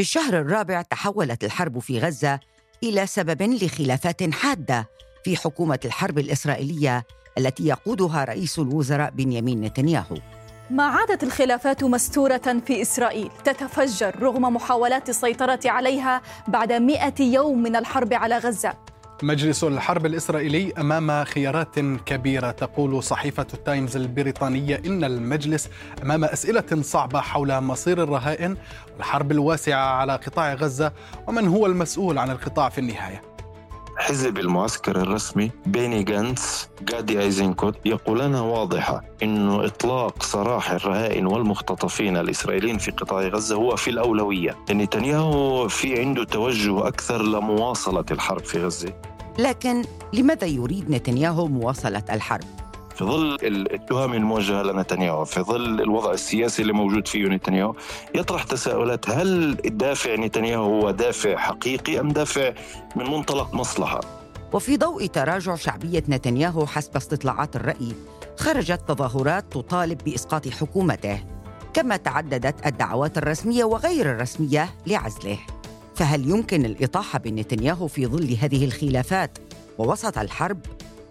في الشهر الرابع تحولت الحرب في غزة إلى سبب لخلافات حادة في حكومة الحرب الإسرائيلية التي يقودها رئيس الوزراء بنيامين نتنياهو. ما عادت الخلافات مستورة في إسرائيل تتفجر رغم محاولات السيطرة عليها بعد مئة يوم من الحرب على غزة. مجلس الحرب الإسرائيلي أمام خيارات كبيرة. تقول صحيفة التايمز البريطانية إن المجلس أمام أسئلة صعبة حول مصير الرهائن والحرب الواسعة على قطاع غزة ومن هو المسؤول عن القطاع في النهاية؟ حزب المعسكر الرسمي بيني جانتس جادي أيزنكوت يقولان واضحة أنه إطلاق سراح الرهائن والمختطفين الإسرائيليين في قطاع غزة هو في الأولوية. نتنياهو في عنده توجه أكثر لمواصلة الحرب في غزة. لكن لماذا يريد نتنياهو مواصلة الحرب؟ في ظل التهم الموجهة لنتنياهو في ظل الوضع السياسي اللي موجود فيه نتنياهو يطرح تساؤلات هل الدافع نتنياهو هو دافع حقيقي أم دافع من منطلق مصلحة وفي ضوء تراجع شعبية نتنياهو حسب استطلاعات الرأي خرجت تظاهرات تطالب بإسقاط حكومته كما تعددت الدعوات الرسمية وغير الرسمية لعزله فهل يمكن الإطاحة بنتنياهو في ظل هذه الخلافات؟ ووسط الحرب؟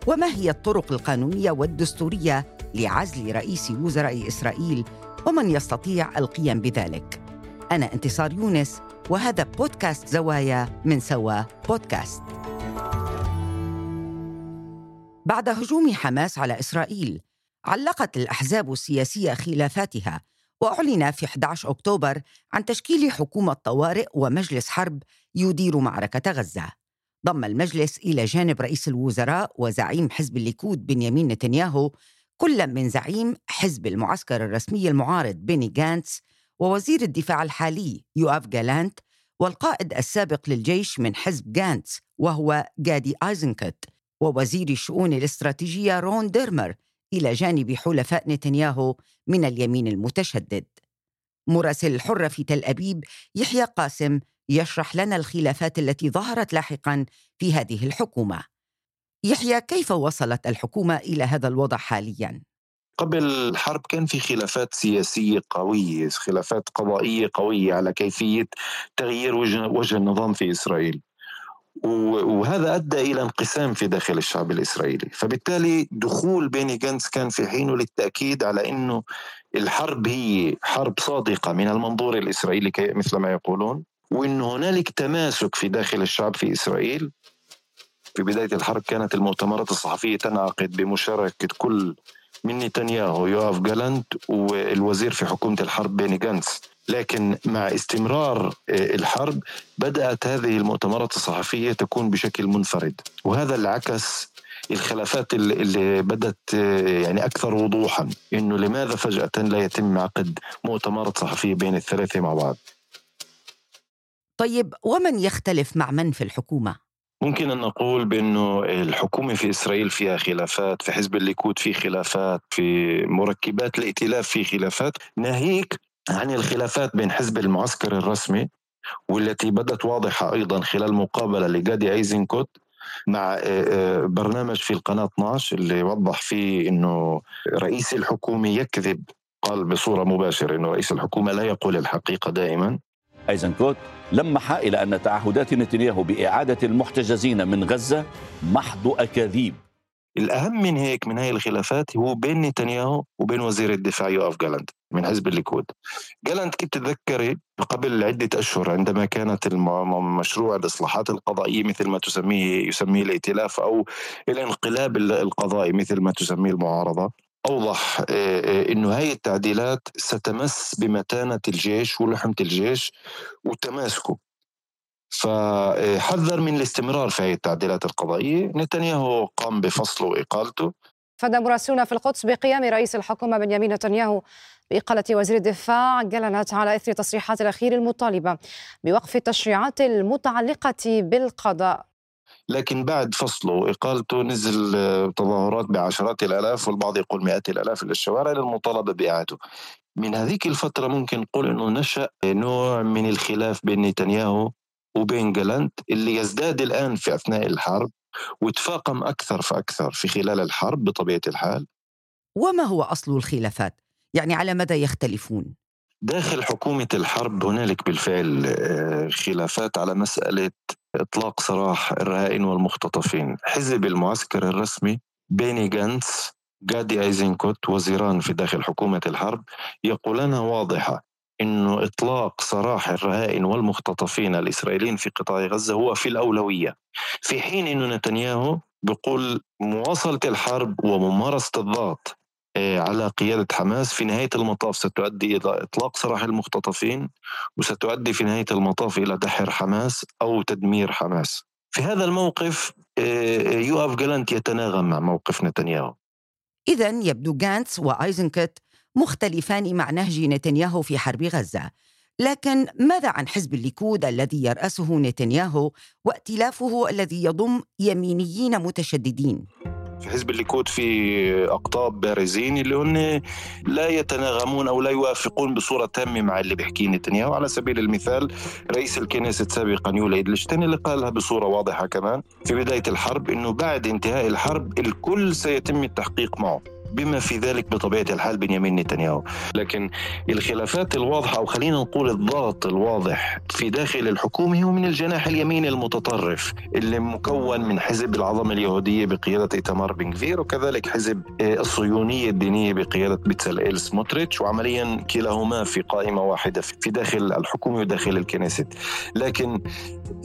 وما هي الطرق القانونية والدستورية لعزل رئيس وزراء إسرائيل ومن يستطيع القيام بذلك؟ أنا انتصار يونس وهذا بودكاست زوايا من سوا بودكاست. بعد هجوم حماس على إسرائيل علقت الأحزاب السياسية خلافاتها وأعلن في 11 أكتوبر عن تشكيل حكومة طوارئ ومجلس حرب يدير معركة غزة. ضم المجلس إلى جانب رئيس الوزراء وزعيم حزب الليكود بنيامين نتنياهو كل من زعيم حزب المعسكر الرسمي المعارض بيني جانتس ووزير الدفاع الحالي يوآف جالانت والقائد السابق للجيش من حزب جانتس وهو جادي آيزنكوت ووزير الشؤون الاستراتيجية رون ديرمر إلى جانب حلفاء نتنياهو من اليمين المتشدد. مراسل الحرة في تل أبيب يحيى قاسم يشرح لنا الخلافات التي ظهرت لاحقا في هذه الحكومة. يحيى كيف وصلت الحكومة إلى هذا الوضع حاليا؟ قبل الحرب كان في خلافات سياسية قوية خلافات قضائية قوية على كيفية تغيير وجه, وجه النظام في إسرائيل. وهذا أدى إلى انقسام في داخل الشعب الإسرائيلي، فبالتالي دخول بيني جانس كان في حينه للتأكيد على إنه الحرب هي حرب صادقة من المنظور الإسرائيلي مثل ما يقولون، وأن هنالك تماسك في داخل الشعب في إسرائيل. في بداية الحرب كانت المؤتمرات الصحفية تنعقد بمشاركة كل من نتنياهو يوآف جالانت والوزير في حكومة الحرب بيني جانس. لكن مع استمرار آه، الحرب بدأت هذه المؤتمرات الصحفية تكون بشكل منفرد. وهذا اللي عكس الخلافات اللي بدت آه، يعني أكثر وضوحا. إنه لماذا فجأة لا يتم عقد مؤتمرات صحفية بين الثلاثة مع بعض؟ طيب ومن يختلف مع من في الحكومة؟ ممكن أن نقول بأنه الحكومة في إسرائيل فيها خلافات في حزب الليكود في خلافات في مركبات الائتلاف في خلافات. ناهيك عن الخلافات بين حزب المعسكر الرسمي والتي بدت واضحة أيضا خلال مقابلة لجادي أيزنكوت مع آه، آه، برنامج في القناة 12 اللي وضح فيه أنه رئيس الحكومة يكذب قال بصورة مباشرة أنه رئيس الحكومة لا يقول الحقيقة دائما. أيزنكوت لمح إلى أن تعهدات نتنياهو بإعادة المحتجزين من غزة محض أكاذيب. الأهم من هيك من هاي الخلافات هو بين نتنياهو وبين وزير الدفاع يوآف جالنت من حزب الليكود. جالنت كنت تتذكري قبل عدة أشهر عندما كانت مشروع الإصلاحات القضائية مثل ما تسميه يسميه الائتلاف أو الانقلاب القضائي مثل ما تسميه المعارضة أوضح آه، آه، أنه هاي التعديلات ستمس بمتانة الجيش ولحمة الجيش وتماسكه. فحذر من الاستمرار في هذه التعديلات القضائية. نتنياهو قام بفصله وإقالته. فد مراسلون في القدس بقيام رئيس الحكومة بنيامين نتنياهو بإقالة وزير الدفاع. جلنت على إثر تصريحات الأخير المطالبة بوقف التشريعات المتعلقة بالقضاء. لكن بعد فصله وإقالته نزل تظاهرات بعشرات الآلاف والبعض يقول مئات الآلاف إلى الشوارع للمطالبة بإعادته. من هذيك الفترة ممكن نقول أنه نشأ نوع من الخلاف بين نتنياهو وبين جالنت اللي يزداد الآن في أثناء الحرب وتفاقم أكثر فأكثر في خلال الحرب بطبيعة الحال وما هو أصل الخلافات؟ يعني على مدى يختلفون؟ داخل حكومة الحرب هنالك بالفعل آه، خلافات على مسألة إطلاق سراح الرهائن والمختطفين حزب المعسكر الرسمي بيني جانتس جادي أيزنكوت وزيران في داخل حكومة الحرب يقولان واضحة إنه إطلاق سراح الرهائن والمختطفين الإسرائيليين في قطاع غزة هو في الأولوية. في حين إنه نتنياهو بيقول مواصلة الحرب وممارسة الضغط آه، على قيادة حماس في نهاية المطاف ستؤدي إلى إطلاق سراح المختطفين وستؤدي في نهاية المطاف إلى دحر حماس أو تدمير حماس. في هذا الموقف آه، يوآف جالانت يتناغم مع موقف نتنياهو. إذا يبدو جانتس وآيزنكوت مختلفان مع نهج نتنياهو في حرب غزة. لكن ماذا عن حزب الليكود الذي يرأسه نتنياهو وائتلافه الذي يضم يمينيين متشددين؟ في حزب الليكود في أقطاب بارزين اللي هن لا يتناغمون أو لا يوافقون بصورة تامة مع اللي بيحكيه نتنياهو. على سبيل المثال رئيس الكنيست سابقا يولي ادلشتين اللي قالها بصورة واضحة كمان في بداية الحرب إنه بعد انتهاء الحرب الكل سيتم التحقيق معه. بما في ذلك بطبيعة الحال بنيامين نتنياهو، لكن الخلافات الواضحة أو خلينا نقول الضغط الواضح في داخل الحكومة هو من الجناح اليميني المتطرف اللي مكون من حزب العظمة اليهودية بقيادة ايتمار بن غفير وكذلك حزب آه، الصهيونية الدينية بقيادة بتسلئيل سموتريتش وعمليا كلاهما في قائمة واحدة في داخل الحكومة وداخل الكنيست، لكن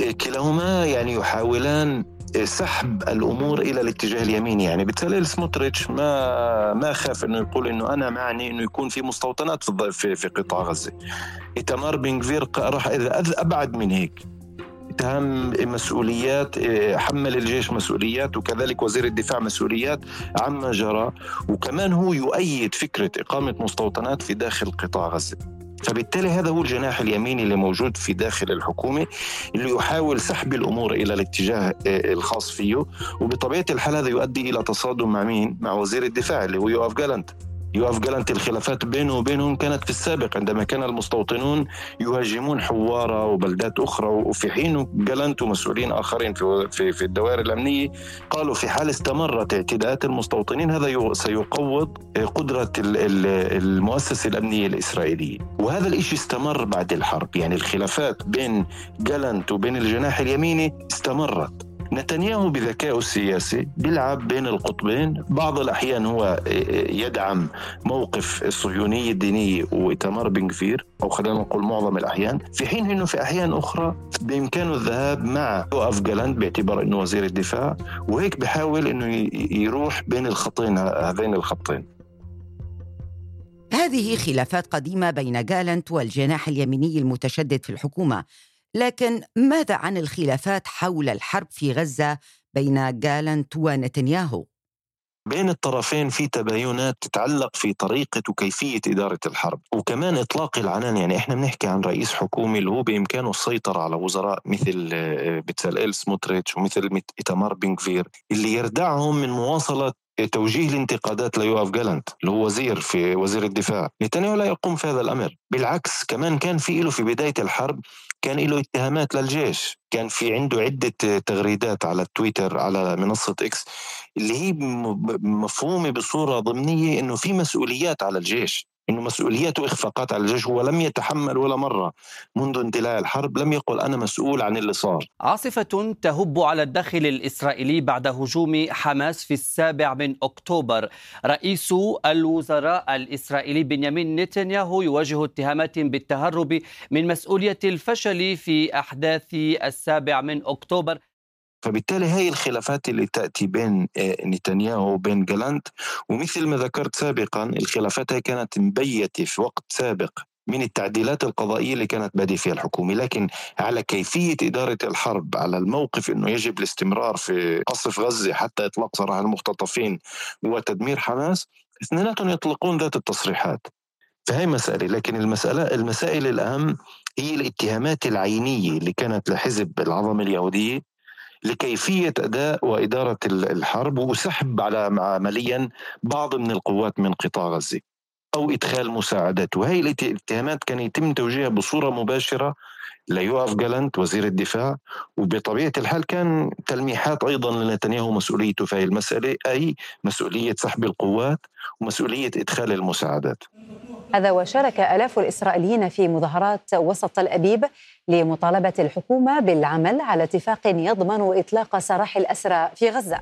آه، كلاهما يعني يحاولان سحب الأمور إلى الاتجاه اليميني. يعني بتسليل سموتريتش ما ما خاف إنه يقول إنه أنا معني إنه يكون في مستوطنات في في, في قطاع غزة. ايتمار بن كفير راح اذا أبعد من هيك. اتهام مسؤوليات حمل الجيش مسؤوليات وكذلك وزير الدفاع مسؤوليات عما جرى. وكمان هو يؤيد فكرة إقامة مستوطنات في داخل قطاع غزة. فبالتالي هذا هو الجناح اليميني اللي موجود في داخل الحكومة اللي يحاول سحب الأمور إلى الاتجاه آه، الخاص فيه وبطبيعة الحال هذا يؤدي إلى تصادم مع مين؟ مع وزير الدفاع اللي هو يوآف جالنت يوقف جالنت الخلافات بينه وبينهم كانت في السابق عندما كان المستوطنون يهاجمون حوارة وبلدات أخرى وفي حين جالنت ومسؤولين آخرين في, في, في الدوائر الأمنية. قالوا في حال استمرت اعتداءات المستوطنين هذا سيقوض قدرة المؤسسة الأمنية الإسرائيلية. وهذا الإشي استمر بعد الحرب يعني الخلافات بين جالنت وبين الجناح اليميني استمرت. نتنياهو بذكائه السياسي بيلعب بين القطبين. بعض الأحيان هو يدعم موقف الصهيونية الدينية وإتمار بن كفير أو خلينا نقول معظم الأحيان. في حين أنه في أحيان أخرى بإمكانه الذهاب مع يوقف جالانت باعتبار أنه وزير الدفاع وهيك بحاول أنه يروح بين الخطين هذين الخطين. هذه خلافات قديمة بين جالنت والجناح اليميني المتشدد في الحكومة. لكن ماذا عن الخلافات حول الحرب في غزة بين جالنت ونتنياهو؟ بين الطرفين في تباينات تتعلق في طريقة وكيفية إدارة الحرب وكمان إطلاق العنان يعني إحنا بنحكي عن رئيس حكومي اللي هو بإمكانه السيطرة على وزراء مثل آه، بتساليل سموتريتش ومثل إيتامار بنكفير اللي يردعهم من مواصلة توجيه الانتقادات ليوآف جالنت اللي هو وزير في وزير الدفاع. نتنياهو لا يقوم في هذا الأمر. بالعكس كمان كان في له في بداية الحرب كان له اتهامات للجيش. كان في عنده عدة تغريدات على التويتر على منصة إكس اللي هي مفهومة بصورة ضمنية أنه في مسؤوليات على الجيش. إنه مسؤوليته إخفاقات على الجيش هو لم يتحمل ولا مرة منذ انتهاء الحرب لم يقل أنا مسؤول عن اللي صار. عاصفة تهب على الداخل الإسرائيلي بعد هجوم حماس في السابع من أكتوبر. رئيس الوزراء الإسرائيلي بنيامين نتنياهو يواجه اتهامات بالتهرب من مسؤولية الفشل في أحداث السابع من أكتوبر. فبالتالي هاي الخلافات اللي تأتي بين آه، نتنياهو وبين جالانت. ومثل ما ذكرت سابقا الخلافات هاي كانت مبيتة في وقت سابق من التعديلات القضائية اللي كانت بادئة فيها الحكومة. لكن على كيفية إدارة الحرب على الموقف أنه يجب الاستمرار في قصف غزة حتى إطلاق سراح المختطفين وتدمير حماس اثنيناتهم يطلقون ذات التصريحات. فهي مسألة. لكن المسألة المسائل الأهم هي الاتهامات العينية اللي كانت لحزب العظمة اليهودية لكيفية أداء وإدارة الحرب وسحب على عمليا بعض من القوات من قطاع غزة أو إدخال مساعدات. وهي الاتهامات كان يتم توجيهها بصورة مباشرة ليوآف جالنت وزير الدفاع. وبطبيعة الحال كان تلميحات أيضا لنتنياهو مسؤوليته في هذه المسألة أي مسؤولية سحب القوات ومسؤولية إدخال المساعدات. هذا وشارك آلاف الإسرائيليين في مظاهرات وسط تل أبيب لمطالبة الحكومة بالعمل على اتفاق يضمن إطلاق سراح الأسرى في غزة.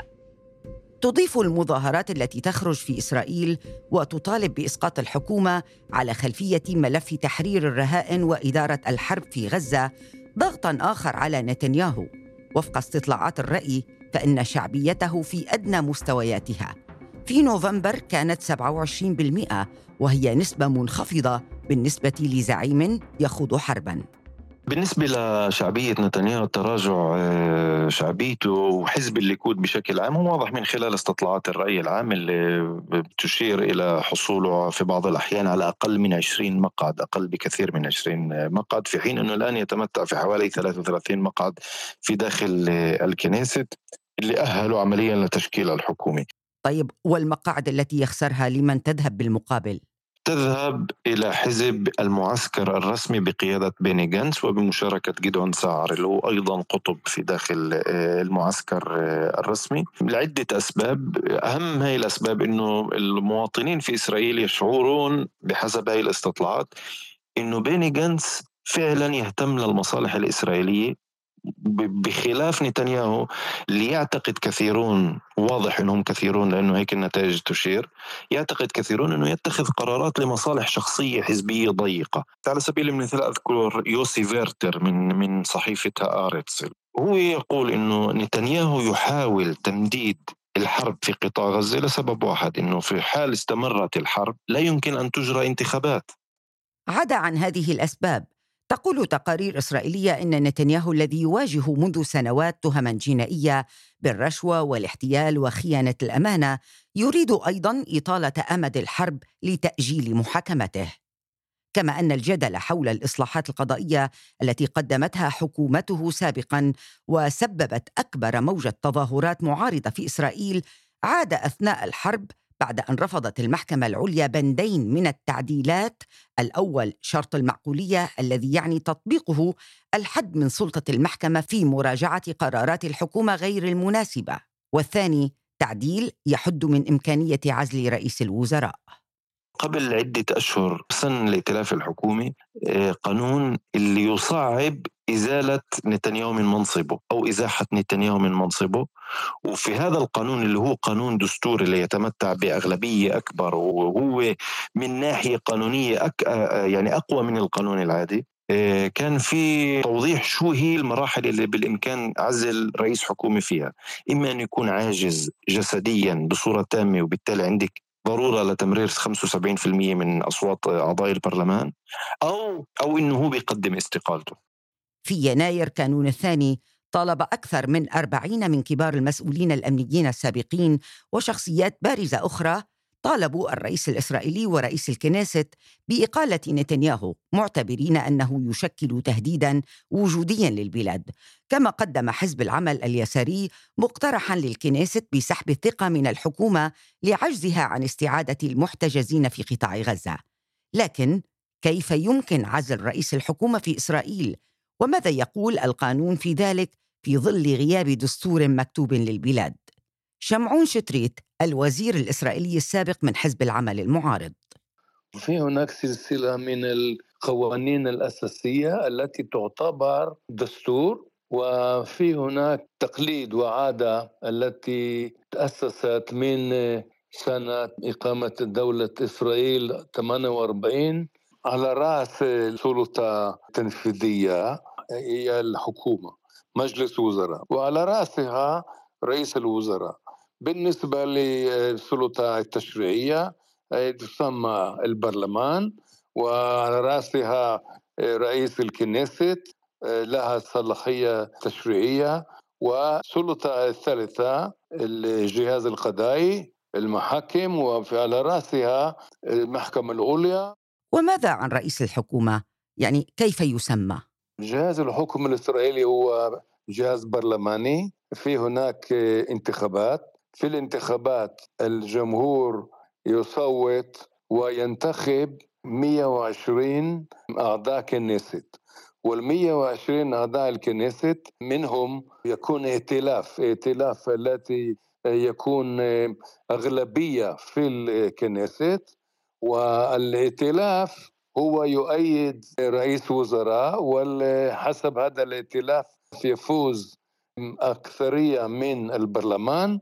تضيف المظاهرات التي تخرج في إسرائيل وتطالب بإسقاط الحكومة على خلفية ملف تحرير الرهائن وإدارة الحرب في غزة ضغطا آخر على نتنياهو. وفق استطلاعات الرأي فإن شعبيته في أدنى مستوياتها. في نوفمبر كانت 27% وهي نسبة منخفضة بالنسبة لزعيم يخوض حربا بالنسبة لشعبية نتنياهو تراجع آه، شعبيته وحزب الليكود بشكل عام هو واضح من خلال استطلاعات الرأي العام اللي بتشير إلى حصوله في بعض الأحيان على أقل من 20 مقعد أقل بكثير من 20 مقعد في حين أنه الآن يتمتع في حوالي 33 مقعد في داخل الكنيست اللي أهلوا عمليا لتشكيل الحكومة طيب والمقاعد التي يخسرها لمن تذهب بالمقابل؟ تذهب إلى حزب المعسكر الرسمي بقيادة بيني جانس وبمشاركة جيدون ساعر اللي هو أيضا قطب في داخل آه، المعسكر آه، الرسمي. لعدة أسباب. أهم هاي الأسباب أنه المواطنين في إسرائيل يشعرون بحسب هاي الاستطلاعات أنه بيني جانتس فعلا يهتم للمصالح الإسرائيلية بخلاف نتنياهو اللي يعتقد كثيرون واضح إنهم كثيرون لأنه هيك النتائج تشير يعتقد كثيرون إنه يتخذ قرارات لمصالح شخصية حزبية ضيقة. على سبيل المثال أذكر يوسي فيرتر من من صحيفة هآرتس هو يقول إنه نتنياهو يحاول تمديد الحرب في قطاع غزة لسبب واحد إنه في حال استمرت الحرب لا يمكن أن تجرى انتخابات. عدا عن هذه الأسباب. تقول تقارير إسرائيلية إن نتنياهو الذي يواجه منذ سنوات تهما جنائية بالرشوة والاحتيال وخيانة الأمانة يريد أيضا إطالة أمد الحرب لتأجيل محاكمته. كما أن الجدل حول الإصلاحات القضائية التي قدمتها حكومته سابقا وسببت أكبر موجة تظاهرات معارضة في إسرائيل عاد أثناء الحرب بعد أن رفضت المحكمة العليا بندين من التعديلات. الأول شرط المعقولية الذي يعني تطبيقه الحد من سلطة المحكمة في مراجعة قرارات الحكومة غير المناسبة. والثاني تعديل يحد من إمكانية عزل رئيس الوزراء. قبل عدة أشهر سن الائتلاف الحكومي آه، قانون اللي يصعب إزالة نتنياهو من منصبه أو إزاحة نتنياهو من منصبه وفي هذا القانون اللي هو قانون دستوري اللي يتمتع بأغلبية أكبر وهو من ناحية قانونية أك يعني أقوى من القانون العادي كان في توضيح شو هي المراحل اللي بالإمكان عزل رئيس حكومه فيها، إما أن يكون عاجز جسديا بصورة تامة وبالتالي عندك ضرورة لتمرير 75% من أصوات أعضاء البرلمان أو أو إنه هو بيقدم استقالته. في يناير كانون الثاني طالب أكثر من أربعين من كبار المسؤولين الأمنيين السابقين وشخصيات بارزة أخرى طالبوا الرئيس الإسرائيلي ورئيس الكنيست بإقالة نتنياهو معتبرين أنه يشكل تهديدا وجوديا للبلاد. كما قدم حزب العمل اليساري مقترحا للكنيست بسحب الثقة من الحكومة لعجزها عن استعادة المحتجزين في قطاع غزة. لكن كيف يمكن عزل رئيس الحكومة في إسرائيل وماذا يقول القانون في ذلك في ظل غياب دستور مكتوب للبلاد؟ شمعون شتريت الوزير الإسرائيلي السابق من حزب العمل المعارض. في هناك سلسلة من القوانين الأساسية التي تعتبر دستور وفي هناك تقليد وعادة التي تأسست من سنة إقامة دولة إسرائيل 48 على رأس السلطة التنفيذية هي الحكومة مجلس وزراء. وعلى رأسها رئيس الوزراء. بالنسبة للسلطة التشريعية تسمى البرلمان. وعلى رأسها رئيس الكنيست لها صلاحية تشريعية. والسلطة الثالثة الجهاز القضائي المحاكم. وعلى رأسها المحكمة العليا وماذا عن رئيس الحكومة؟ يعني كيف يسمى؟ جهاز الحكم الإسرائيلي هو جهاز برلماني. في هناك انتخابات. في الانتخابات الجمهور يصوت وينتخب 120 أعضاء كنيست. وال 120 أعضاء الكنيست منهم يكون ائتلاف. ائتلاف التي يكون أغلبية في الكنيست. والائتلاف هو يؤيد رئيس وزراء وحسب هذا الائتلاف يفوز أكثرية من البرلمان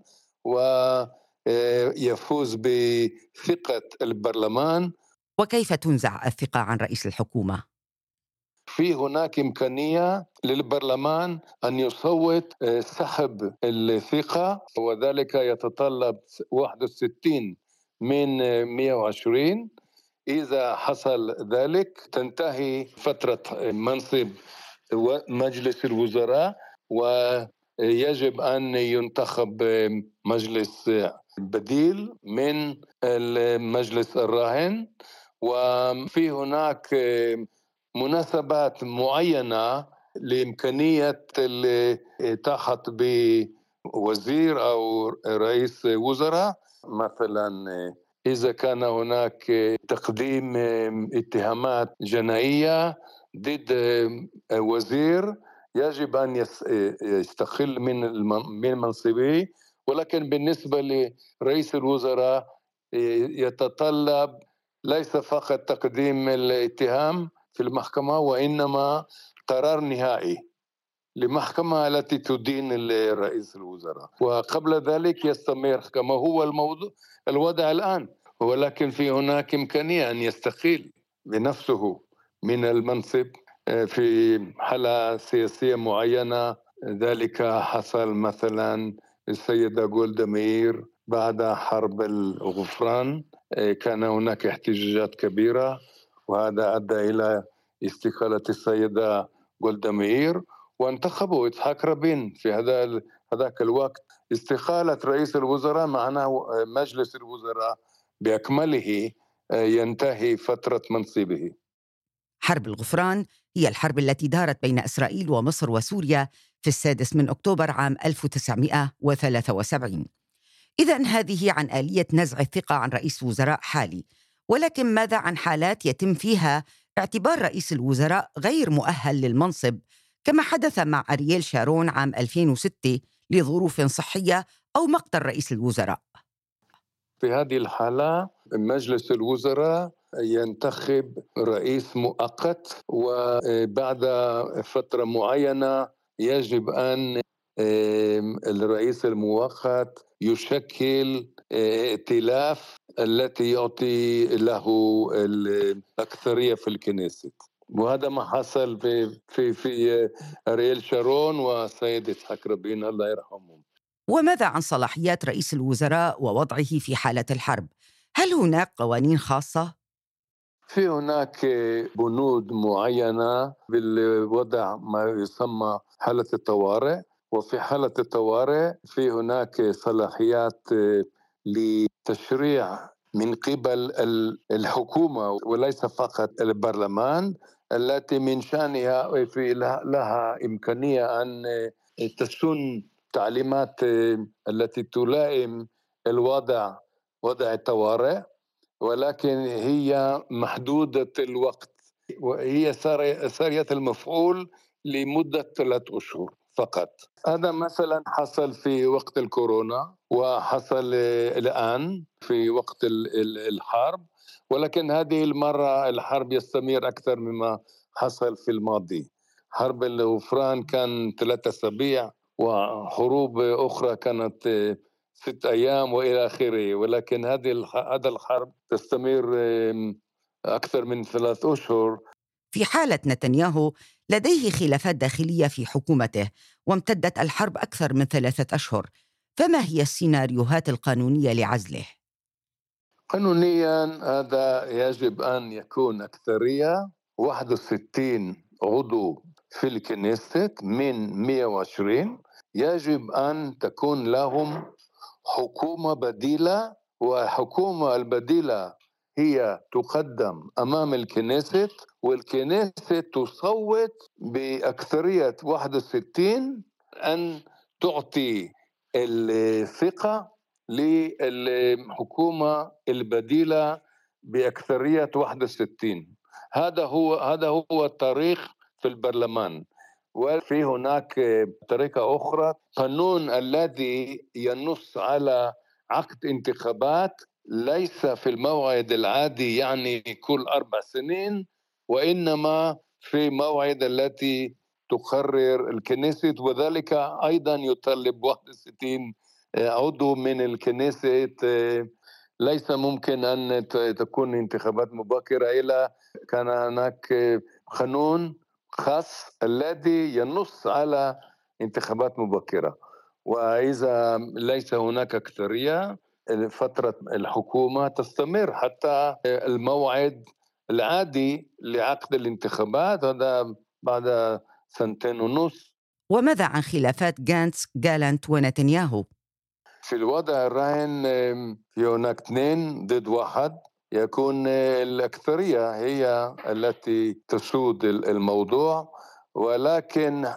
ويفوز بثقة البرلمان وكيف تنزع الثقة عن رئيس الحكومة؟ في هناك إمكانية للبرلمان أن يصوت سحب الثقة وذلك يتطلب 61 من 120 إذا حصل ذلك تنتهي فترة منصب مجلس الوزراء ويجب أن ينتخب مجلس بديل من المجلس الراهن. وفي هناك مناسبات معينة لإمكانية إتاحة بوزير أو رئيس وزراء مثلا إذا كان هناك تقديم اتهامات جنائية ضد وزير يجب أن يستقل من من منصبه. ولكن بالنسبة لرئيس الوزراء يتطلب ليس فقط تقديم الاتهام في المحكمة وإنما قرار نهائي. لمحكمة التي تدين رئيس الوزراء. وقبل ذلك يستمر كما هو الموضوع الوضع الآن. ولكن في هناك إمكانية أن يستقيل بنفسه من المنصب آه، في حالة سياسية معينة. ذلك حصل مثلا السيدة جولدا مير بعد حرب الغفران. آه، كان هناك احتجاجات كبيرة وهذا أدى إلى استقالة السيدة جولدا مير. وانتخبوا إسحاق رابين في هذا هذاك الوقت. استقالة رئيس الوزراء معناه مجلس الوزراء بأكمله آه، ينتهي فترة منصبه. حرب الغفران هي الحرب التي دارت بين إسرائيل ومصر وسوريا في السادس من أكتوبر عام 1973 إذا هذه عن آلية نزع الثقة عن رئيس وزراء حالي. ولكن ماذا عن حالات يتم فيها اعتبار رئيس الوزراء غير مؤهل للمنصب كما حدث مع أرييل شارون عام 2006 لظروف صحية أو مقتل رئيس الوزراء. في هذه الحالة مجلس الوزراء ينتخب رئيس مؤقت وبعد فترة معينة يجب أن الرئيس المؤقت يشكل ائتلاف التي يعطي له الأكثرية في الكنيست وهذا ما حصل في في في اريل شارون وسيد إسحاق رابين الله يرحمهم وماذا عن صلاحيات رئيس الوزراء ووضعه في حالة الحرب؟ هل هناك قوانين خاصة؟ في هناك بنود معينة بالوضع ما يسمى حالة الطوارئ وفي حالة الطوارئ في هناك صلاحيات لتشريع من قبل الحكومة وليس فقط البرلمان التي من شأنها في لها إمكانية أن تسن تعليمات التي تلائم الوضع وضع الطوارئ ولكن هي محدودة الوقت وهي سارية المفعول لمدة ثلاث أشهر فقط. هذا مثلا حصل في وقت الكورونا وحصل الآن في وقت الحرب. ولكن هذه المرة الحرب يستمر أكثر مما حصل في الماضي. حرب الغفران كان ثلاثة أسابيع وحروب أخرى كانت ست أيام وإلى آخره. ولكن هذه هذا الحرب تستمر أكثر من ثلاث أشهر. في حالة نتنياهو لديه خلافات داخلية في حكومته وامتدت الحرب أكثر من ثلاثة أشهر. فما هي السيناريوهات القانونية لعزله؟ قانونيا هذا يجب أن يكون أكثرية. 61 عضو في الكنيست من 120 يجب أن تكون لهم حكومة بديلة والحكومة البديلة هي تقدم أمام الكنيست والكنيست تصوت بأكثرية 61 أن تعطي الثقة للحكومة البديلة بأكثرية 61 هذا هو هذا هو التاريخ في البرلمان. وفي هناك طريقة أخرى قانون الذي ينص على عقد انتخابات ليس في الموعد العادي يعني كل أربع سنين وإنما في موعد التي تقرر الكنيسة وذلك أيضا يطلب 61 عضو من الكنيسة ليس ممكن أن تكون انتخابات مبكرة. إلا كان هناك قانون خاص الذي ينص على انتخابات مبكرة. وإذا ليس هناك أكثرية فترة الحكومة تستمر حتى الموعد العادي لعقد الانتخابات هذا بعد سنتين ونص. وماذا عن خلافات جانتس جالنت ونتنياهو؟ في الوضع الراهن في هناك اثنين ضد واحد يكون الأكثرية هي التي تسود الموضوع. ولكن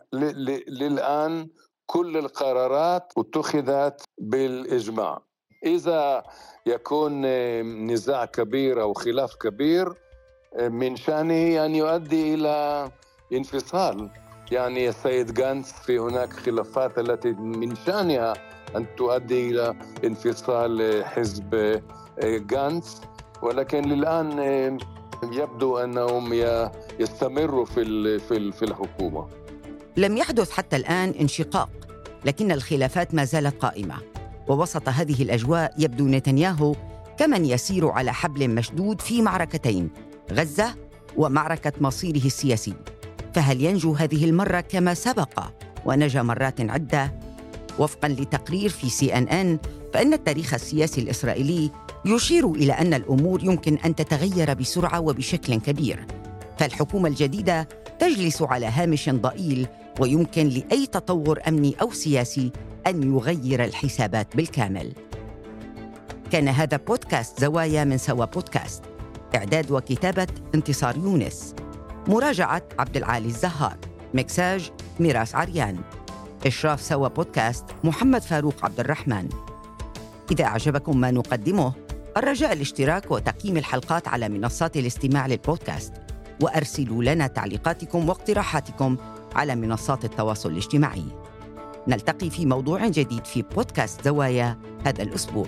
للآن كل القرارات اتخذت بالإجماع. إذا يكون نزاع كبير أو خلاف كبير من شأنه أن يؤدي إلى انفصال يعني السيد جانس في هناك خلافات التي من شأنها أن تؤدي إلى انفصال حزب جانس. ولكن للآن يبدو أنهم يستمروا في في الحكومة. لم يحدث حتى الآن انشقاق لكن الخلافات ما زالت قائمة. ووسط هذه الأجواء يبدو نتنياهو كمن يسير على حبل مشدود في معركتين غزة ومعركة مصيره السياسي. فهل ينجو هذه المرة كما سبق؟ ونجا مرات عدة؟ وفقا لتقرير في سي ان ان فإن التاريخ السياسي الإسرائيلي يشير إلى أن الأمور يمكن أن تتغير بسرعة وبشكل كبير. فالحكومة الجديدة تجلس على هامش ضئيل ويمكن لأي تطور أمني أو سياسي أن يغير الحسابات بالكامل. كان هذا بودكاست زوايا من سوا بودكاست. إعداد وكتابة انتصار يونس. مراجعة عبد العالي الزهار. مكساج ميراس عريان. إشراف سوا بودكاست محمد فاروق عبد الرحمن. إذا أعجبكم ما نقدمه الرجاء الاشتراك وتقييم الحلقات على منصات الاستماع للبودكاست. وأرسلوا لنا تعليقاتكم واقتراحاتكم على منصات التواصل الاجتماعي. نلتقي في موضوع جديد في بودكاست زوايا هذا الأسبوع.